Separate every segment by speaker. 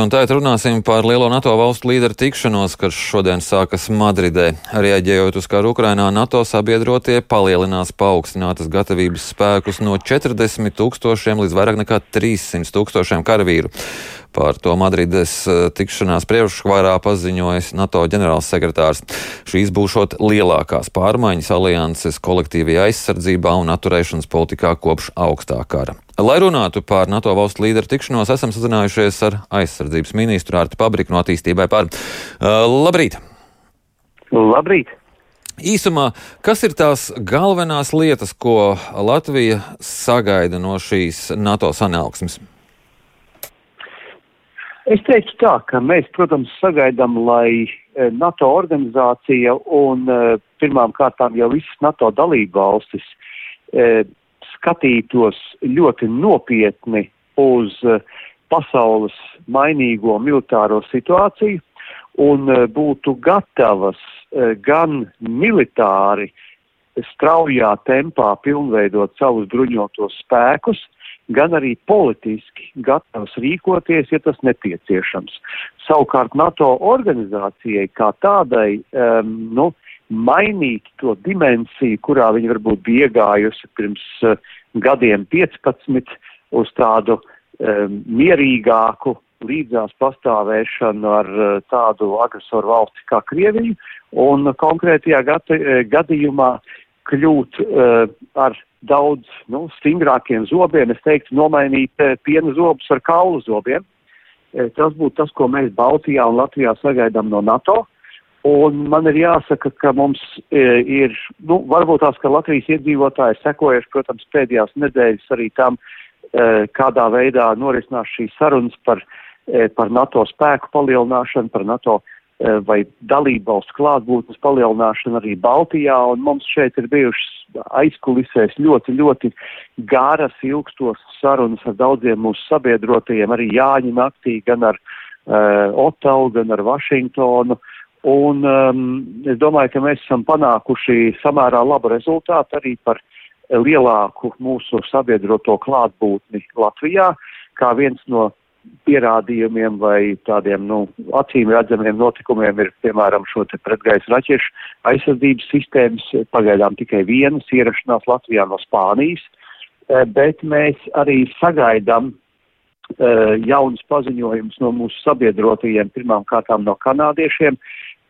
Speaker 1: Un tagad runāsim par lielo NATO valstu līderu tikšanos, kas šodien sākas Madridē. Rieģējot uz karu Ukrainā, NATO sabiedrotie palielinās paaugstinātas gatavības spēkus no 40 tūkstošiem līdz vairāk nekā 300 tūkstošiem karavīru. Par to Madrides eh, tikšanās priekšvarā paziņojis NATO ģenerālsekretārs. Šīs būšot lielākās pārmaiņas alianses kolektīvajā aizsardzībā un atturēšanas politikā kopš augstā kara. Lai runātu par NATO valstu līderu tikšanos, esam sazinājušies ar aizsardzības ministru Artu Pabriku no attīstībai par. Uh, labrīt!
Speaker 2: Labrīt!
Speaker 1: Īsumā, kas ir tās galvenās lietas, ko Latvija sagaida no šīs NATO sanāksmes?
Speaker 2: Es teiktu tā, ka mēs, protams, sagaidām, lai eh, NATO organizācija un eh, pirmām kārtām jau visas NATO dalība valstis eh, skatītos ļoti nopietni uz pasaules mainīgo militāro situāciju un būtu gatavas gan militāri straujā tempā pilnveidot savus bruņotos spēkus, gan arī politiski gatavs rīkoties, ja tas nepieciešams. Savukārt NATO organizācijai kā tādai, um, nu, mainīt to dimensiju, kurā viņi varbūt bija iegājusi pirms uh, gadiem 15 uz tādu um, mierīgāku līdzās pastāvēšanu ar uh, tādu agresoru valsti kā Krieviju un konkrētajā gati, gadījumā kļūt uh, ar daudz nu, stingrākiem zobiem, es teiktu, nomainīt uh, piena zobus ar kaulu zobiem. Uh, tas būtu tas, ko mēs Baltijā un Latvijā sagaidām no NATO. Uh, Un man ir jāsaka, ka mums e, ir, nu, varbūt tās, ka Latvijas iedzīvotāji sekojuši, protams, pēdējās nedēļas arī tam, kādā veidā norisinās šīs sarunas par, par NATO spēku palielināšanu, par NATO e, vai dalību valsts klātbūtnes palielināšanu arī Baltijā, un mums šeit ir bijušas aizkulisēs ļoti, ļoti garas, ilgstos sarunas ar daudziem mūsu sabiedrotajiem, arī Jāņa naktī, gan ar uh, Otavu, gan ar Vašingtonu. Un um, es domāju, ka mēs esam panākuši samērā labu rezultātu arī par lielāku mūsu sabiedroto klātbūtni Latvijā, kā viens no pierādījumiem vai tādiem, nu, acīm redzamiem notikumiem ir, piemēram, šo pretgaisa raķešu aizsardzības sistēmas, pagaidām tikai vienas ierašanās Latvijā no Spānijas, eh, bet mēs arī sagaidām uh, jaunas paziņojumus no mūsu sabiedrotajiem, pirmām kārtām no kanādiešiem,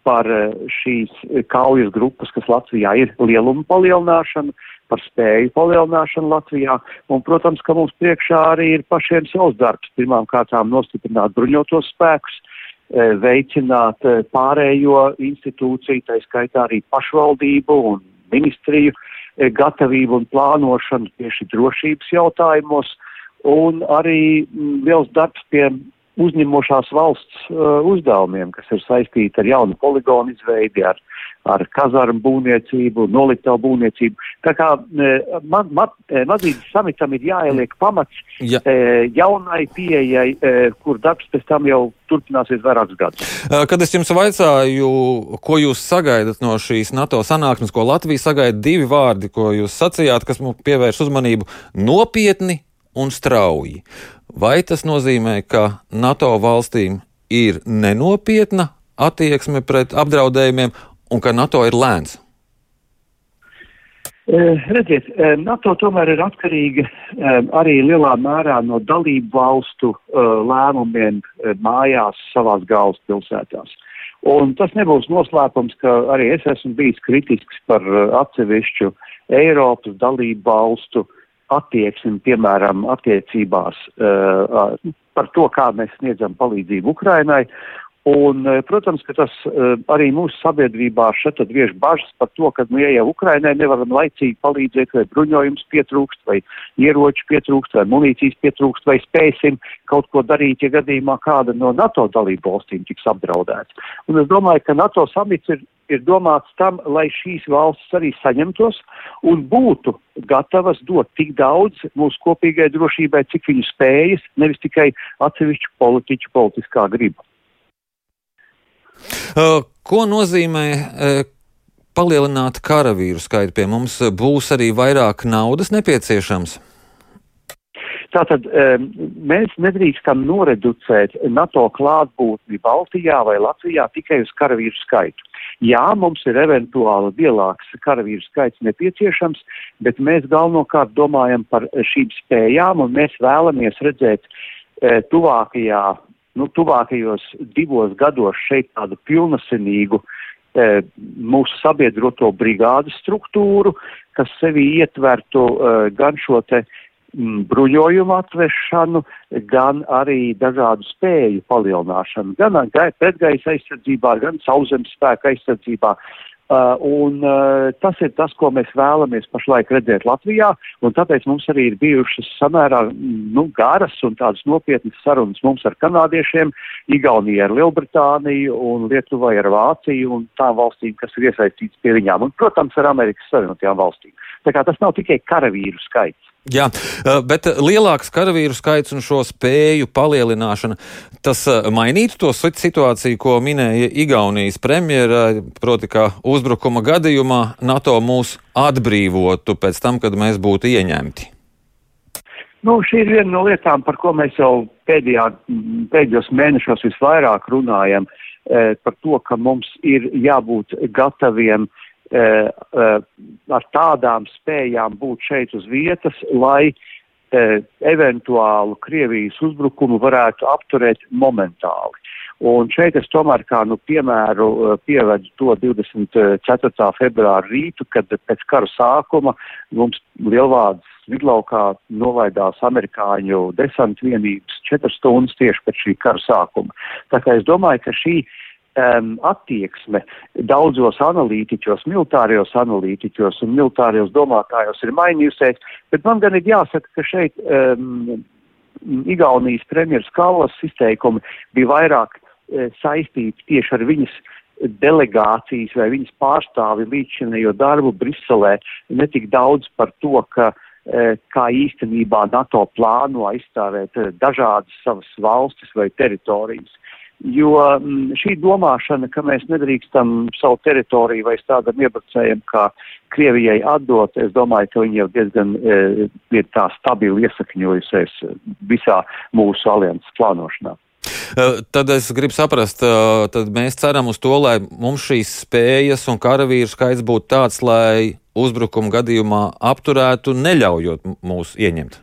Speaker 2: par eh, šīs kaujas grupas, kas Latvijā ir lieluma palielināšana, par spēju palielināšanu Latvijā, un, protams, ka mums priekšā arī ir pašiem savs darbs. Pirmām kārtām nostiprināt bruņotos spēkus, eh, veicināt eh, pārējo institūciju, tā skaitā arī pašvaldību un ministriju gatavību un plānošanu tieši drošības jautājumos, un arī mm, liels darbs pie uzņemošās valsts uh, uzdevumiem, kas ir saistīti ar jaunu poligonu izveidi, ar, ar kazarmu būvniecību, noliktavu būvniecību. Tā kā uh, man, uh, Madrīdas samitam ir jāieliek pamats ja. uh, jaunai pieejai, kur darbs pēc tam jau turpināsies vairākus gadus.
Speaker 1: Kad es jums vaicāju, ko jūs sagaidat no šīs NATO sanāksmes, ko Latvija sagaida, divi vārdi, ko jūs sacījāt, kas mums pievērš uzmanību - nopietni un strauji. Vai tas nozīmē, ka NATO valstīm ir nenopietna attieksme pret apdraudējumiem un ka NATO ir lēns?
Speaker 2: Uh, redziet, uh, NATO tomēr ir atkarīga uh, arī lielā mērā no dalību valstu lēmumiem mājās savās galvaspilsētās. Un tas nebūs noslēpums, ka arī es esmu bijis kritisks par atsevišķu Eiropas dalību valstu uh, attieksmi, piemēram, attiecībās uh, par to, kā mēs sniedzam palīdzību Ukrainai. Un, uh, protams, ka tas uh, arī mūsu sabiedrībā šeit vieš bažas par to, ka, nu, ja jau Ukrainai nevaram laicīgi palīdzēt, vai bruņojums pietrūkst, vai ieroči pietrūkst, vai munīcijas pietrūkst, vai spēsim kaut ko darīt, ja gadījumā kāda no NATO dalību valstīm tiks apdraudēts. Un es domāju, ka NATO samits ir ir domāts tam, lai šīs valstis arī saņemtos un būtu gatavas dot tik daudz mūsu kopīgai drošībai, cik viņu spējas, nevis tikai atsevišķu politiķu politiskā griba.
Speaker 1: Ko nozīmē palielināt karavīru skaitu pie mums? Būs arī vairāk naudas nepieciešams?
Speaker 2: Tātad mēs nedrīkstam noreducēt NATO klātbūtni Baltijā vai Latvijā tikai uz karavīru skaitu. Jā, mums ir eventuāli lielāks karavīru skaits nepieciešams, bet mēs galvenokārt domājam par šīm spējām un mēs vēlamies redzēt e, tuvākajā, nu, tuvākajos divos gados šeit tādu pilnasinīgu e, mūsu sabiedroto brigādu struktūru, kas sevi ietvertu e, gan šo te bruņojumu atvešanu, gan arī dažādu spēju palielināšanu, gan pretgaisa aizsardzībā, gan sauszemes spēka aizsardzībā. Uh, un uh, tas ir tas, ko mēs vēlamies pašlaik redzēt Latvijā, un tāpēc mums arī ir bijušas samērā mm, nu, garas un tādas nopietnas sarunas mums ar kanādiešiem, Igaunija ar Lielbritāniju un Lietuvai ar Vāciju un tām valstīm, kas ir iesaistītas pie viņām, un, protams, ar Amerikas Savienotajām valstīm. Tā kā tas nav tikai karavīru skaits.
Speaker 1: Jā, eh, bet lielāks karavīru skaits un šo spēju palielināšana, tas eh, mainītu to situāciju, ko minēja Igaunijas premjera, proti, ka uzbrukuma gadījumā NATO mūs atbrīvotu pēc tam, kad mēs būtu ieņemti.
Speaker 2: Nu, šī ir viena no lietām, par ko mēs jau pēdējā, pēdējos mēnešos visvairāk runājam, eh, par to, ka mums ir jābūt gataviem uh, Eh, eh, ar tādām spējām būt šeit uz vietas, lai eh, eventuālu Krievijas uzbrukumu varētu apturēt momentāli. Un šeit es tomēr kā nu, piemēru pievedu to 24. februāra rītu, kad pēc kara sākuma mums Lielvādas vidlaukā novaidās amerikāņu desantu vienības četras stundas tieši pēc šī kara sākuma. Tā kā es domāju, ka šī uh, um, attieksme daudzos analītiķos, militārijos analītiķos un militārijos domātājos ir mainījusies, bet man gan ir jāsaka, ka šeit um, Igaunijas premjeras Kalas izteikumi bija vairāk e, saistīti tieši ar viņas delegācijas vai viņas pārstāvi līdzinējo darbu Briselē, netik daudz par to, ka e, kā īstenībā NATO plāno aizstāvēt e, dažādas savas valstis vai teritorijas. Jo mm, šī domāšana, ka mēs nedrīkstam savu teritoriju vai tādam iebrucējam kā Krievijai atdot, es domāju, ka viņi jau diezgan e, ir tā stabili iesakņojusies visā mūsu alianses plānošanā.
Speaker 1: E, tad es gribu saprast, e, tad mēs ceram uz to, lai mums šīs spējas un karavīru skaits būtu tāds, lai uzbrukuma gadījumā apturētu, neļaujot mūs ieņemt.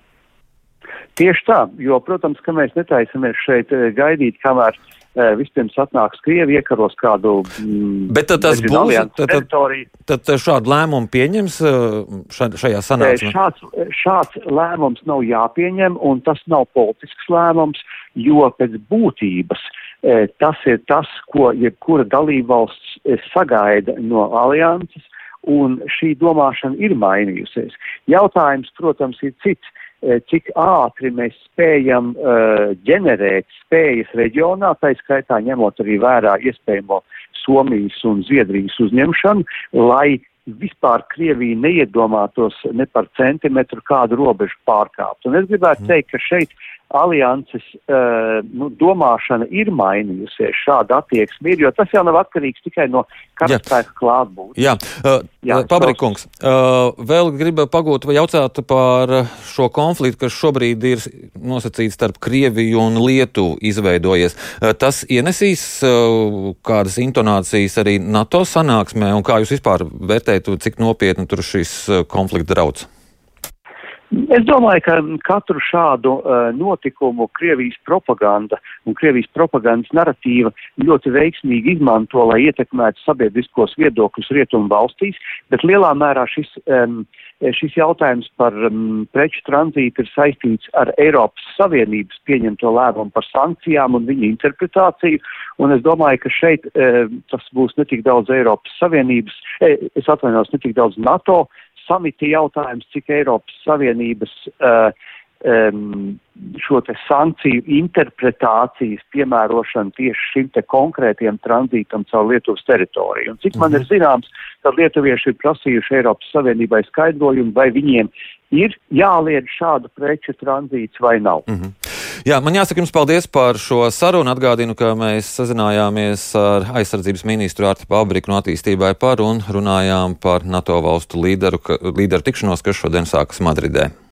Speaker 2: Tieši tā, jo, protams, ka mēs netaisamies šeit e, gaidīt, kamēr uh, vispirms atnāks Krievi, iekaros kādu.
Speaker 1: Mm, Bet tad tas būs. Tad, tad, tad šādu lēmumu pieņems šajā sanāksmē?
Speaker 2: Šāds, šāds lēmums nav jāpieņem, un tas nav politisks lēmums, jo pēc būtības tas ir tas, ko jebkura dalībvalsts sagaida no alianses, un šī domāšana ir mainījusies. Jautājums, protams, ir cits cik ātri mēs spējam uh, ģenerēt spējas reģionā, tā skaitā ņemot arī vērā iespējamo Somijas un Zviedrijas uzņemšanu, lai vispār Krievija neiedomātos ne par centimetru kādu robežu pārkāpt. Un es gribētu mm. teikt, ka šeit alianses uh, nu, domāšana ir mainījusies, šāda attieksme ir, jo tas jau nav atkarīgs tikai no karaspēka klātbūtnes.
Speaker 1: Jā, uh, Jā Pabrikungs, uh, vēl gribu pagūt vai jautāt par šo konfliktu, kas šobrīd ir nosacīts starp Krieviju un Lietuvu izveidojies. Uh, tas ienesīs uh, kādas intonācijas arī NATO sanāksmē, un kā jūs vispār vērtējat, cik nopietni tur šis konflikts draudz?
Speaker 2: Es domāju, ka katru šādu uh, notikumu Krievijas propaganda un Krievijas propagandas narratīva ļoti veiksmīgi izmanto, lai ietekmētu sabiedriskos viedokļus rietumu valstīs, bet lielā mērā šis, um, šis jautājums par um, preču tranzītu ir saistīts ar Eiropas Savienības pieņemto lēmumu par sankcijām un viņa interpretāciju, un es domāju, ka šeit uh, tas būs ne tik daudz Eiropas Savienības, eh, es atvainojos, ne tik daudz NATO, samita jautājums, cik Eiropas Savienības uh, um, šo te sankciju interpretācijas piemērošana tieši šim te konkrētiem tranzītam caur Lietuvas teritoriju. Un cik man ir mhm. zināms, tad lietuvieši ir prasījuši Eiropas Savienībai skaidrojumu, vai viņiem ir jāliedz šādu preču tranzīts vai nav. Mm -hmm.
Speaker 1: Jā, man jāsaka jums paldies par šo sarunu. Atgādinu, ka mēs sazinājāmies ar aizsardzības ministru Artu Pabriku no attīstībai par un runājām par NATO valstu līderu, ka, līderu tikšanos, kas šodien sākas Madridē.